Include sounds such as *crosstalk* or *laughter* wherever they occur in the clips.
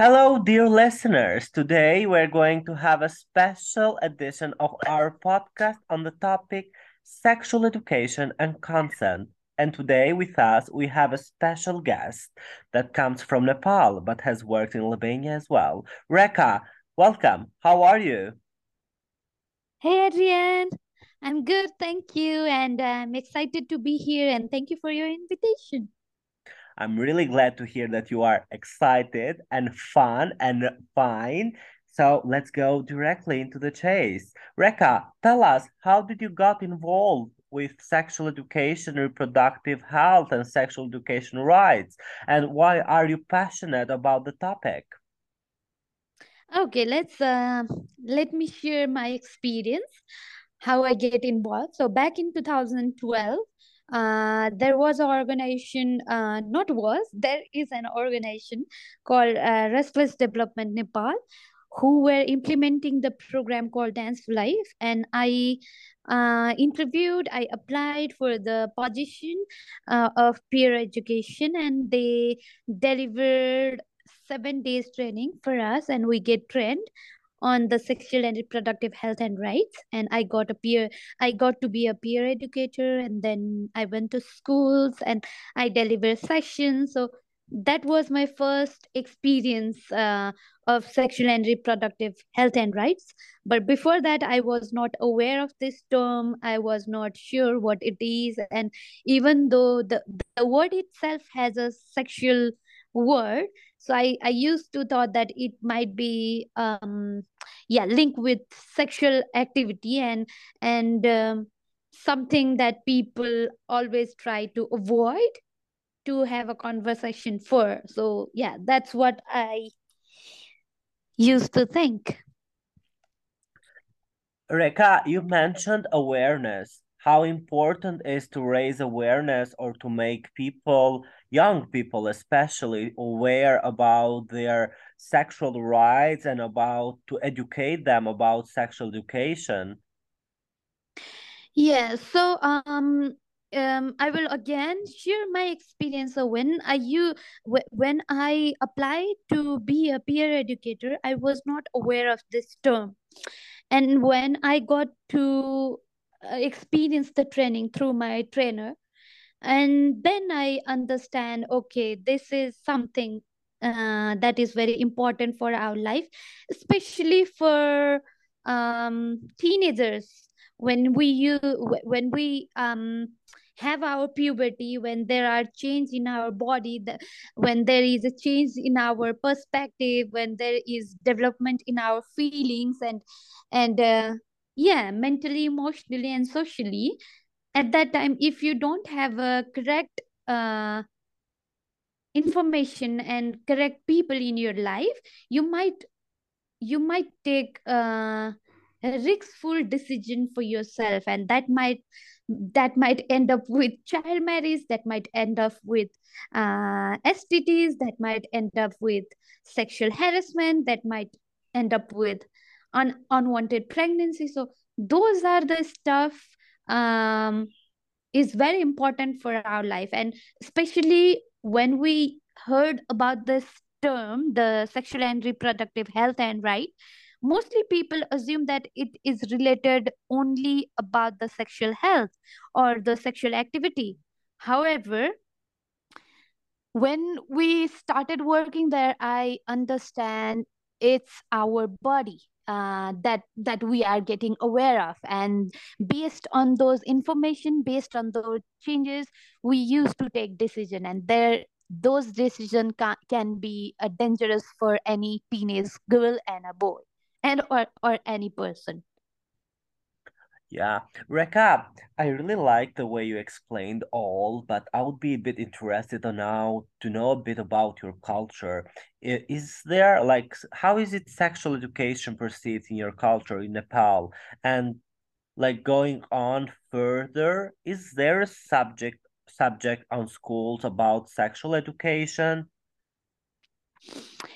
Hello, dear listeners. Today we're going to have a special edition of our podcast on the topic sexual education and consent. And today with us, we have a special guest that comes from Nepal but has worked in Albania as well. Rekha, welcome. How are you? Hey, Adrian. I'm good, thank you. And I'm excited to be here. And thank you for your invitation. I'm really glad to hear that you are excited and fun and fine. So let's go directly into the chase. Rekha, tell us, how did you got involved with sexual education, reproductive health, and sexual education rights? And why are you passionate about the topic? Okay, let's uh, let me share my experience, how I get involved. So back in 2012, uh, there was an organization, uh, not was, there is an organization called uh, Restless Development Nepal who were implementing the program called Dance Life. And I uh, interviewed, I applied for the position uh, of peer education, and they delivered seven days training for us, and we get trained on the sexual and reproductive health and rights. And i got a peer i got to be a peer educator and then i went to schools and i delivered sessions. So that was my first experience uh, of sexual and reproductive health and rights. But before that i was not aware of this term. I was not sure what it is. And even though the, the word itself has a sexual word so i i used to thought that it might be um yeah linked with sexual activity and and um, something that people always try to avoid to have a conversation for. So yeah that's what i used to think. Rekha, you mentioned awareness. How important is to raise awareness or to make people young people especially aware about their sexual rights and about to educate them about sexual education? Yeah so um um i will again share my experience. So when i you when i applied to be a peer educator i was not aware of this term. And when i got to uh, experience the training through my trainer and then i understand okay this is something uh, that is very important for our life especially for um, teenagers. When we use when we um, have our puberty when there are change in our body the, when there is a change in our perspective when there is development in our feelings and and uh, yeah mentally emotionally and socially at that time if you don't have a correct uh, information and correct people in your life you might you might take uh, a riskful decision for yourself. And that might that might end up with child marriage that might end up with uh, stds that might end up with sexual harassment that might end up with un- unwanted pregnancy. So those are the stuff um, is very important for our life. And especially when we heard about this term the sexual and reproductive health and right mostly people assume that it is related only about the sexual health or the sexual activity. However when we started working there i understand it's our body uh, that that we are getting aware of. And based on those information based on those changes we used to take decision. And there those decision can, can be uh, dangerous for any teenage girl and a boy and or, or any person yeah, Rekha, I really like the way you explained all, but I would be a bit interested now to know a bit about your culture. Is there like how is it sexual education perceived in your culture in Nepal? And like going on further, is there a subject subject on schools about sexual education?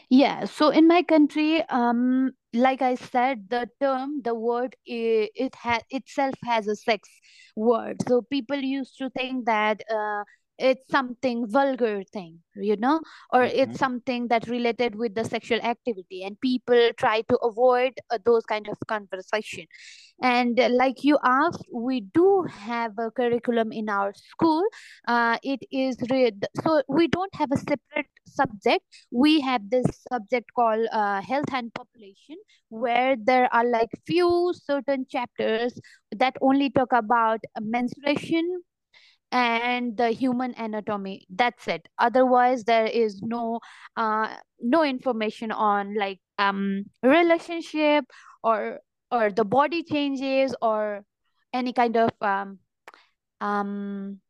Yeah so in my country um like i said the term the word it, it has itself has a sex word. So people used to think that uh, it's something vulgar thing you know? Or Mhm. it's something that related with the sexual activity and people try to avoid uh, those kind of conversation. And uh, like you asked we do have a curriculum in our school. Uh, it is re- so we don't have a separate subject. We have this subject called uh, health and population where there are like few certain chapters that only talk about menstruation and the human anatomy. That's it. Otherwise there is no uh no information on like um relationship or or the body changes or any kind of um um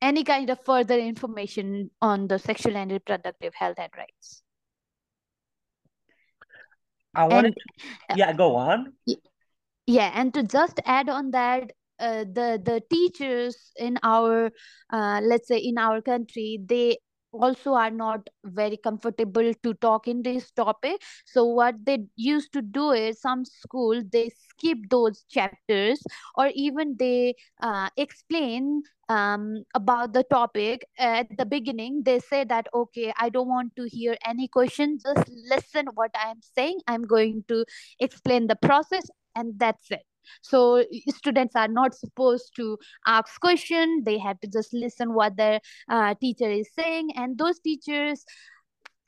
any kind of further information on the sexual and reproductive health and rights. I wanted and to, yeah, go on. yeah and to just add on that uh, the the teachers in our uh, let's say in our country they also are not very comfortable to talk in this topic. So what they used to do is some school they skip those chapters or even they uh, explain um, about the topic. At the beginning they say that okay i don't want to hear any questions just listen what i am saying. I'm going to explain the process and that's it so students are not supposed to ask question. They have to just listen what their uh, teacher is saying. And those teachers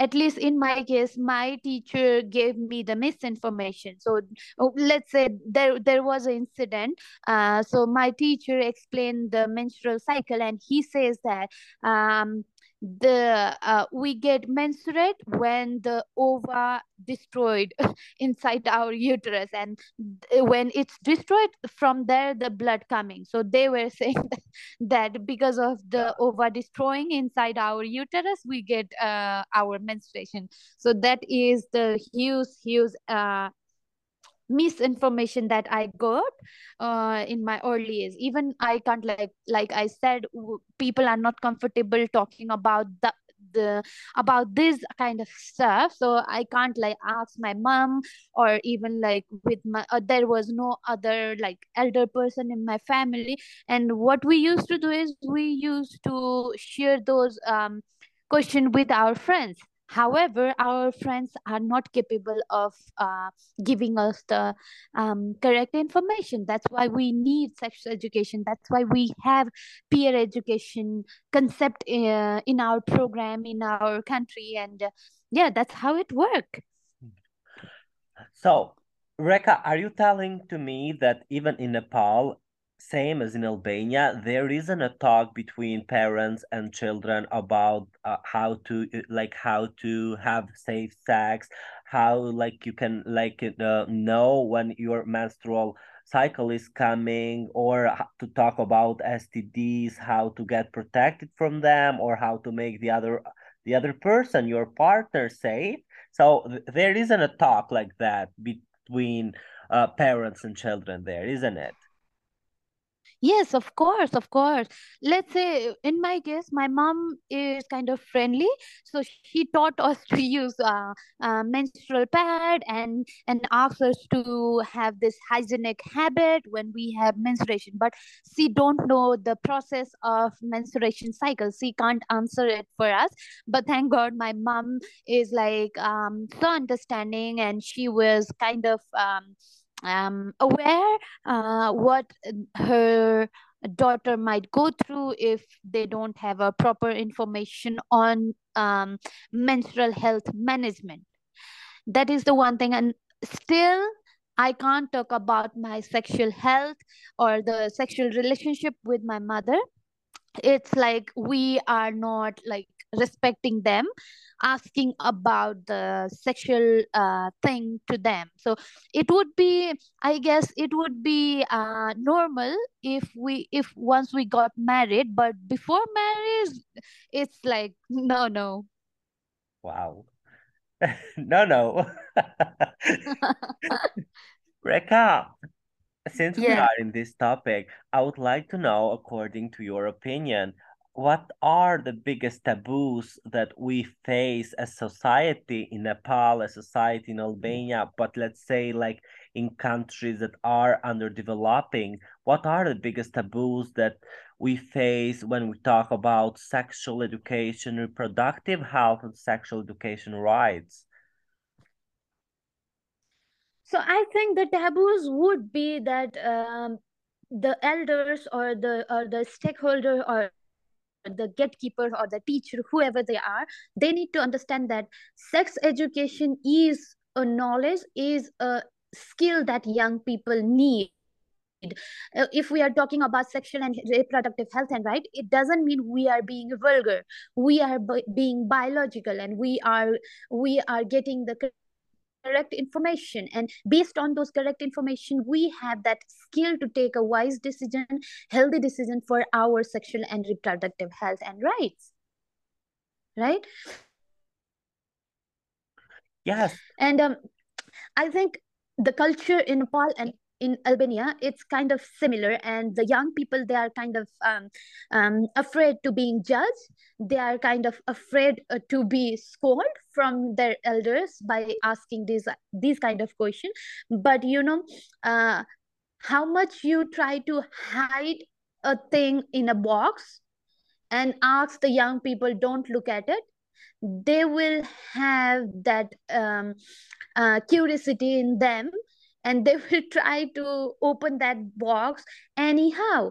at least in my case my teacher gave me the misinformation. So oh, let's say there there was an incident. Uh, so my teacher explained the menstrual cycle and he says that um, the uh, we get menstruate when the ova destroyed *laughs* inside our uterus and when it's destroyed from there the blood coming. So they were *laughs* saying that, because of the ova destroying inside our uterus we get uh, our menstruation. So that is the huge huge uh, misinformation that i got uh, in my early years. Even i can't like like i said people are not comfortable talking about the the about this kind of stuff. So i can't like ask my mom or even like with my uh, there was no other like elder person in my family. And what we used to do is we used to share those um question with our friends however our friends are not capable of uh, giving us the um, correct information. That's why we need sexual education. That's why we have peer education concept uh, in our program in our country, and uh, yeah, that's how it works. So, Rekha, are you telling to me that even in Nepal, same as in Albania, there isn't a talk between parents and children about uh, how to uh, like how to have safe sex, how like you can like uh, know when your menstrual cycle is coming, or to talk about STDs, how to get protected from them, or how to make the other the other person, your partner, safe? So th- there isn't a talk like that between uh, parents and children there, isn't it? Yes, of course, of course. Let's say in my case, my mom is kind of friendly, so she taught us *laughs* to use uh, uh, menstrual pad and and asks us to have this hygienic habit when we have menstruation. But she don't know the process of menstruation cycle. She can't answer it for us. But thank God, my mom is like um so understanding, and she was kind of um um aware uh, what her daughter might go through if they don't have a proper information on um, menstrual health management. That is the one thing. And still i can't talk about my sexual health or the sexual relationship with my mother. It's like we are not like respecting them asking about the sexual uh, thing to them so it would be i guess it would be uh, normal if we if once we got married but before marriage it's like no no Wow. *laughs* No, no. *laughs* Rekha, since we are in this topic, I would like to know, according to your opinion, what are the biggest taboos that we face as society in Nepal, as society in Albania, but let's say like in countries that are underdeveloping, what are the biggest taboos that we face when we talk about sexual education, reproductive health, and sexual education rights? So I think the taboos would be that um, the elders or the or the stakeholder or the gatekeeper or the teacher, whoever they are, they need to understand that sex education is a knowledge, is a skill that young people need. Uh, if we are talking about sexual and reproductive health and right, it doesn't mean we are being vulgar. We are being biological, and we are we are getting the correct information. And based on those correct information we have that skill to take a wise decision healthy decision for our sexual and reproductive health and rights. Right? Yes. And um i think the culture in nepal and in Albania, it's kind of similar, and the young people they are kind of um, um, afraid to being judged. They are kind of afraid uh, to be scolded from their elders by asking these these kind of questions. But you know, uh, how much you try to hide a thing in a box and ask the young people, don't look at it. They will have that um, uh, curiosity in them and they will *laughs* try to open that box anyhow.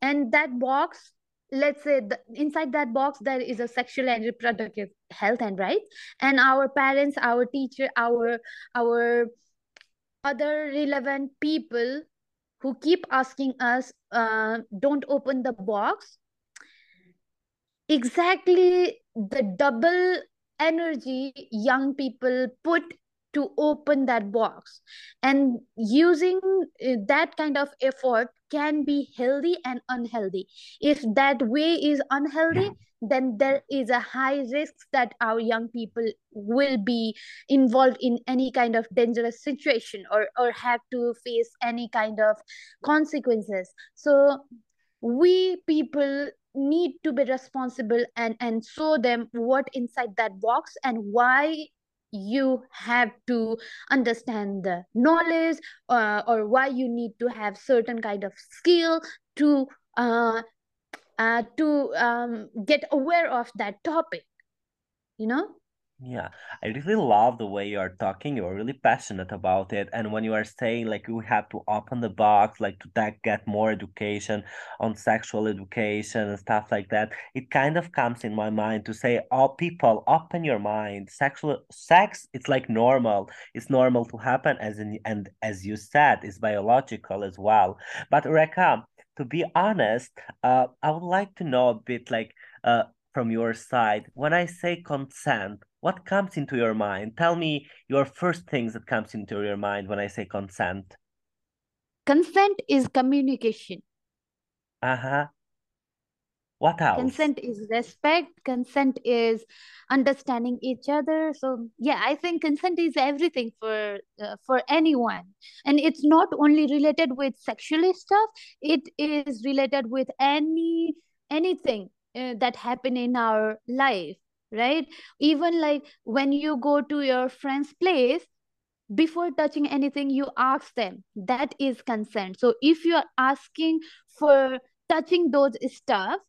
And that box let's say the, inside that box there is a sexual and reproductive health and rights and our parents our teacher our our other relevant people who keep asking us uh, don't open the box exactly the double energy young people put to open that box. And using uh, that kind of effort can be healthy and unhealthy. If that way is unhealthy then there is a high risk that our young people will be involved in any kind of dangerous situation or or have to face any kind of consequences. So we people need to be responsible and and show them what inside that box and why you have to understand the knowledge uh, or why you need to have certain kind of skill to uh, uh, to um, get aware of that topic you know yeah, I really love the way you are talking. You're really passionate about it. And when you are saying like you have to open the box, like to that, get more education on sexual education and stuff like that, it kind of comes in my mind to say, oh, people, open your mind. Sexual sex, it's like normal. It's normal to happen as in, and as you said, it's biological as well. But Rekha, to be honest, uh, I would like to know a bit like uh from your side when I say consent what comes into your mind? Tell me your first things that comes into your mind when I say consent. Consent is communication. Uh-huh. What else? Consent is respect. Consent is understanding each other. So yeah, I think consent is everything for uh, for anyone, and it's not only related with sexual stuff. It is related with any anything uh, that happen in our life right? Even like when you go to your friend's place before touching anything you ask them. That is consent. So if you are asking for touching those stuff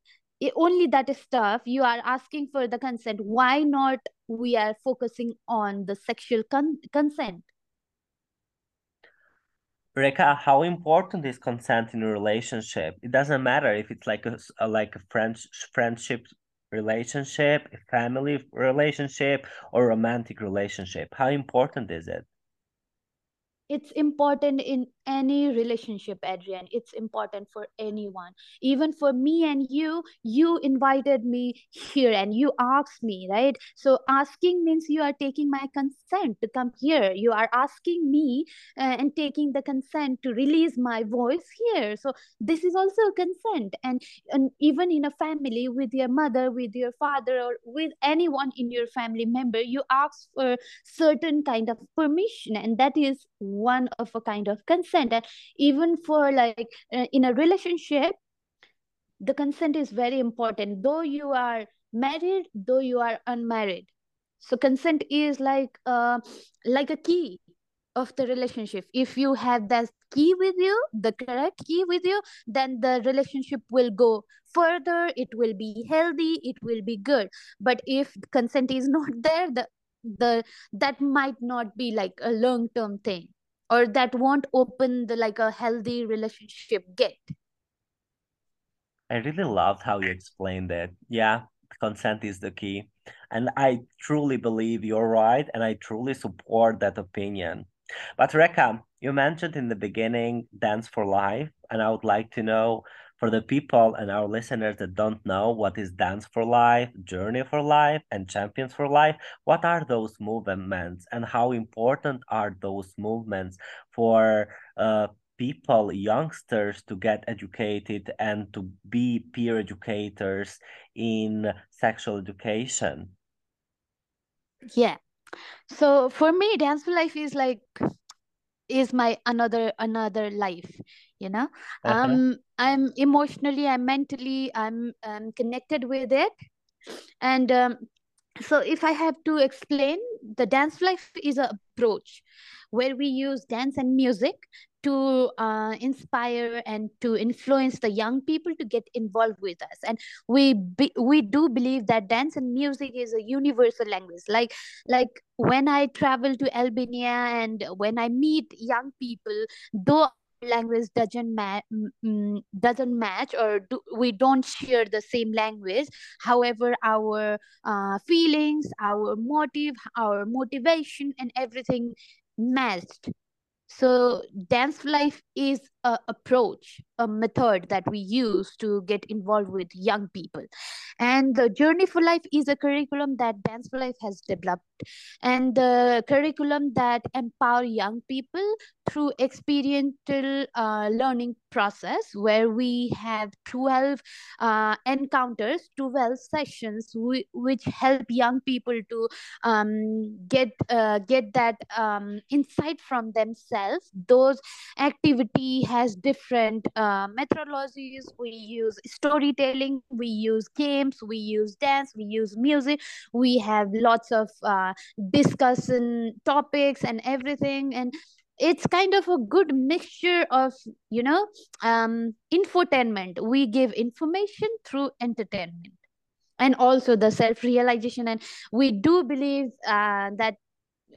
only that stuff you are asking for the consent. Why not we are focusing on the sexual con- consent? Rekha, how important is consent in a relationship? It doesn't matter if it's like a, a uh, like a friend friendship relationship, family relationship, or romantic relationship? How important is it? It's important in any relationship adrian it's important for anyone. Even for me and you you invited me here and you asked me right? So asking means you are taking my consent to come here. You are asking me uh, and taking the consent to release my voice here. So this is also consent. And, and even in a family with your mother with your father or with anyone in your family member you ask for certain kind of permission. And that is one of a kind of consent. And even for like uh, in a relationship the consent is very important. Though you are married though you are unmarried. So consent is like uh, like a key of the relationship. If you have that key with you the correct key with you then the relationship will go further. It will be healthy. It will be good. But if consent is *laughs* not there the the that might not be like a long term thing or that won't open the like a healthy relationship gate i really loved how you explained it. Yeah consent is the key. And i truly believe you're right and i truly support that opinion. But Rekha, you mentioned in the beginning Dance for Life, and I would like to know for the people and our listeners that don't know what is Dance for Life, Journey for Life, and Champions for Life, what are those movements and how important are those movements for uh, people, youngsters to get educated and to be peer educators in sexual education? Yeah, so for me dance for life is like is my another another life you know Uh-huh. um i'm emotionally i'm mentally i'm, I'm connected with it. And um, so if i have to explain the dance life is a approach where we use dance and music to uh, inspire and to influence the young people to get involved with us. And we be, we do believe that dance and music is a universal language. Like like when i travel to albania and when i meet young people though language doesn't match doesn't match or do, we don't share the same language. However our uh, feelings our motive our motivation and everything matched. So dance life is a approach a method that we use to get involved with young people. And the journey for life is a curriculum that dance for life has developed. And the curriculum that empower young people through experiential uh, learning process where we have 12 uh, encounters 12 sessions w- which help young people to um, get uh, get that um, insight from themselves. Those activity has different uh, methodologies we use storytelling we use games we use dance we use music we have lots of uh, discussion topics and everything and it's kind of a good mixture of you know um infotainment. We give information through entertainment and also the self realization and we do believe uh, that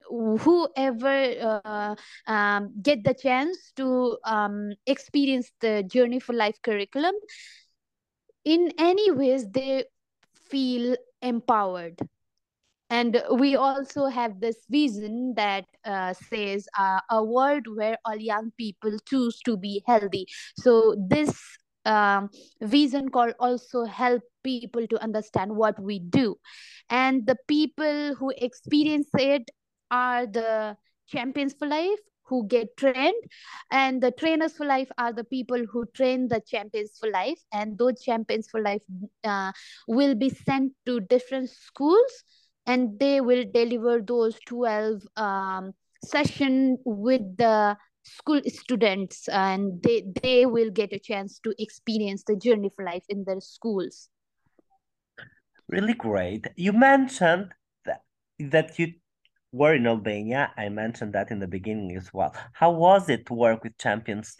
whoever uh, um, get the chance to um, experience the journey for life curriculum in any ways they feel empowered. And we also have this vision that uh, says uh, a world where all young people choose to be healthy. So this um, vision call also help people to understand what we do. And the people who experience it are the champions for life who get trained and the trainers for life are the people who train the champions for life and those champions for life uh, will be sent to different schools and they will deliver those 12 um, session with the school students and they they will get a chance to experience the journey for life in their schools. Really great. You mentioned that that you were in albania i mentioned that in the beginning as well. How was it to work with champions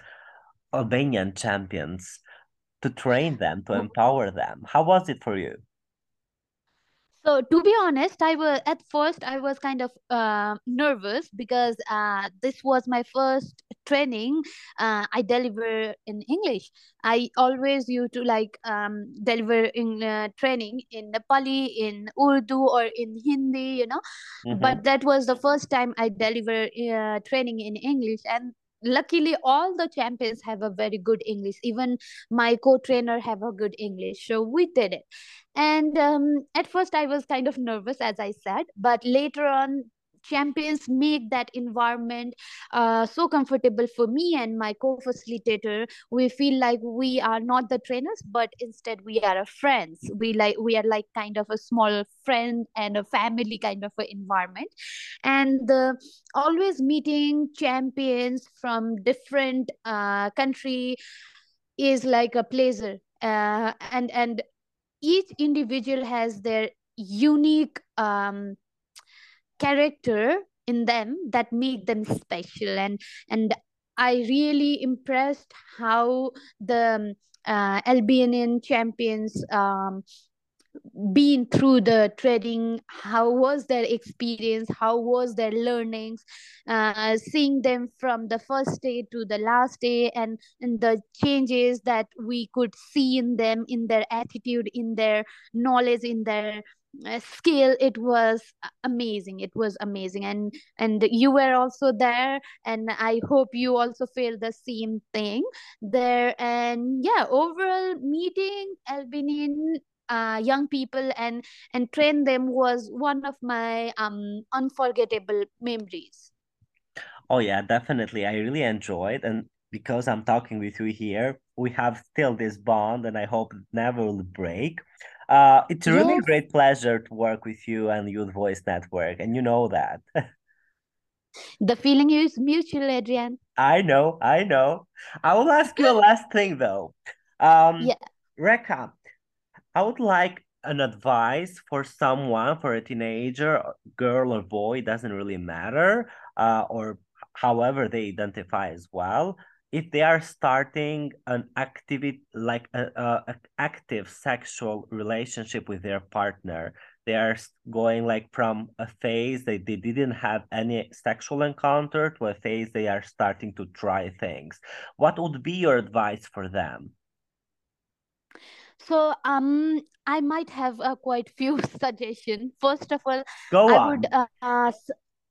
albanian champions to train them to empower them? How was it for you so to be honest, I was at first I was kind of uh, nervous because uh, this was my first training uh, I deliver in English. I always used to like um, deliver in uh, training in Nepali, in Urdu, or in Hindi, you know. mm-hmm. But that was the first time I deliver uh, training in English, and luckily all the champions have a very good english. Even my co-trainer have a good english so we did it. And um, at first i was kind of nervous as i said but later on champions make that environment uh, so comfortable for me and my co-facilitator. We feel like we are not the trainers but instead we are friends. We like we are like kind of a small friend and a family kind of an environment. And uh, always meeting champions from different uh, country is like a pleasure. Uh, and and each individual has their unique um, character in them that make them special. And and i really impressed how the uh, albanian champions um, been through the trading how was their experience? How was their learnings? Uh, seeing them from the first day to the last day and and the changes that we could see in them in their attitude in their knowledge in their skill it was amazing it was amazing. And and you were also there and i hope you also feel the same thing there. And yeah overall meeting albanian uh, young people and and train them was one of my um unforgettable memories. Oh yeah definitely. I really enjoyed and because i'm talking with you here we have still this bond and i hope it never will break uh it's a really yes. great pleasure to work with you and youth voice network and you know that *laughs* the feeling is mutual adrian i know i know i will ask you a *laughs* last thing though um yeah Rekha, I would like an advice for someone, for a teenager, girl or boy, doesn't really matter, uh, or however they identify as well. If they are starting an activity like a, a, a active sexual relationship with their partner, they are going like from a phase they, they didn't have any sexual encounter to a phase they are starting to try things. What would be your advice for them? So um, I might have uh, quite few *laughs* suggestions. First of all, Go I on. would uh,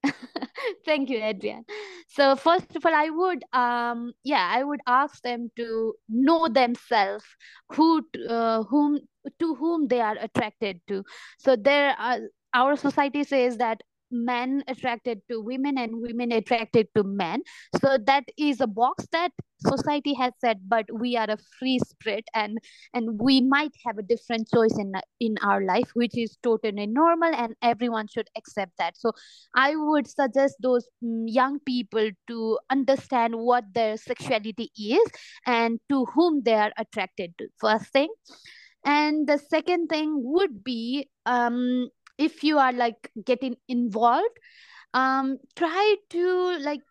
*laughs* thank you, Adrian. So first of all, I would um yeah I would ask them to know themselves who uh, whom to whom they are attracted to. So there are our society says that men attracted to women and women attracted to men. So that is a box that society has said but we are a free spirit and and we might have a different choice in in our life which is totally normal and everyone should accept that. So i would suggest those mm, young people to understand what their sexuality is and to whom they are attracted to first thing. And the second thing would be um if you are like getting involved um try to like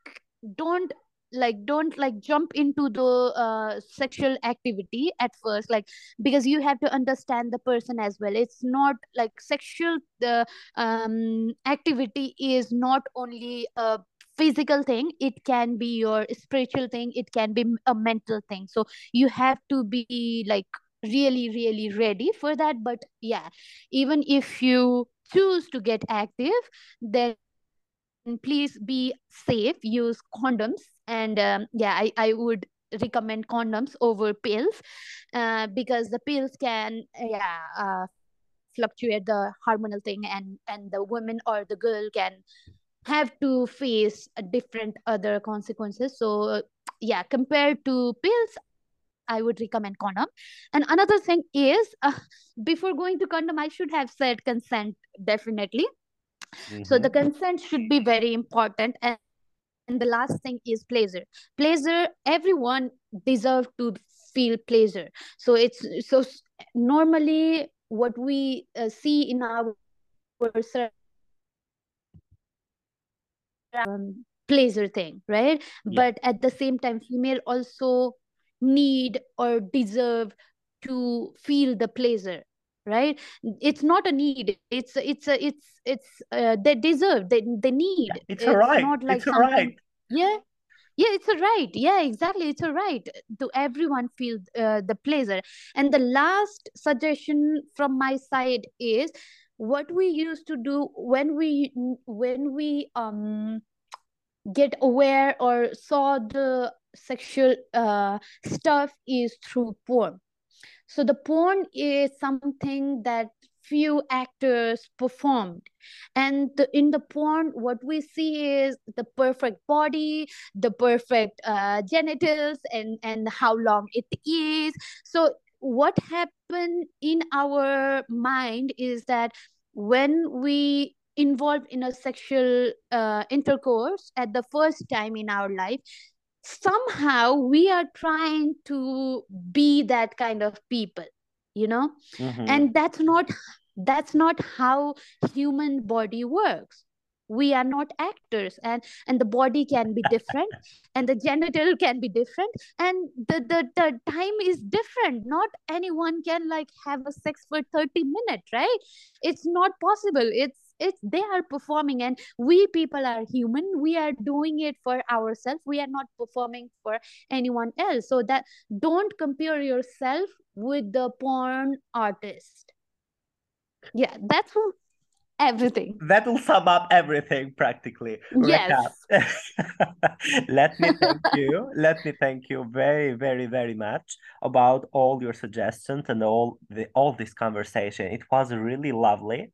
don't like don't like jump into the uh, sexual activity at first like because you have to understand the person as well. It's not like sexual the um activity is not only a physical thing. It can be your spiritual thing. It can be a mental thing. So you have to be like really really ready for that. But yeah even if you choose to get active then please be safe use condoms. And um, yeah I, I would recommend condoms over pills uh, because the pills can yeah uh, fluctuate the hormonal thing and and the woman or the girl can have to face different other consequences. So yeah compared to pills I would recommend condom. And another thing is, uh, before going to condom, I should have said consent definitely. Mm-hmm. So the consent should be very important. And, and the last thing is pleasure. Pleasure, everyone deserve to feel pleasure. So it's so normally what we uh, see in our um, pleasure thing, right? Yeah. But at the same time, female also need or deserve to feel the pleasure right? It's not a need. It's it's a it's it's uh, they deserve they they need. It's, it's a right. not like it's something, a right. Yeah. Yeah it's a right. Yeah exactly. It's a right to everyone feel uh, the pleasure. And the last suggestion from my side is what we used to do when we when we um get aware or saw the sexual uh, stuff is through porn. So the porn is something that few actors performed. And the, in the porn what we see is the perfect body the perfect uh, genitals and and how long it is. So what happened in our mind is that when we involved in a sexual uh, intercourse at the first time in our life somehow we are trying to be that kind of people you know? Mhm. and that's not that's not how human body works. We are not actors and and the body can be different *laughs* and the genital can be different and the, the the time is different. Not anyone can like have a sex for 30 minutes right? It's not possible. It's it's they are performing and we people are human we are doing it for ourselves we are not performing for anyone else so that don't compare yourself with the porn artist yeah that's who- everything That will sum up everything practically. Recap. *laughs* Let me thank you. Let me thank you very, very, very much about all your suggestions and all the all this conversation. It was really lovely.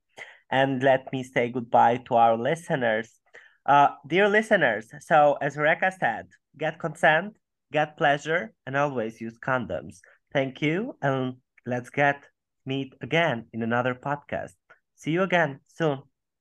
And let me say goodbye to our listeners. Uh, dear listeners, so as Rekha said, get consent, get pleasure, and always use condoms. Thank you, and let's get meet again in another podcast. See you again soon.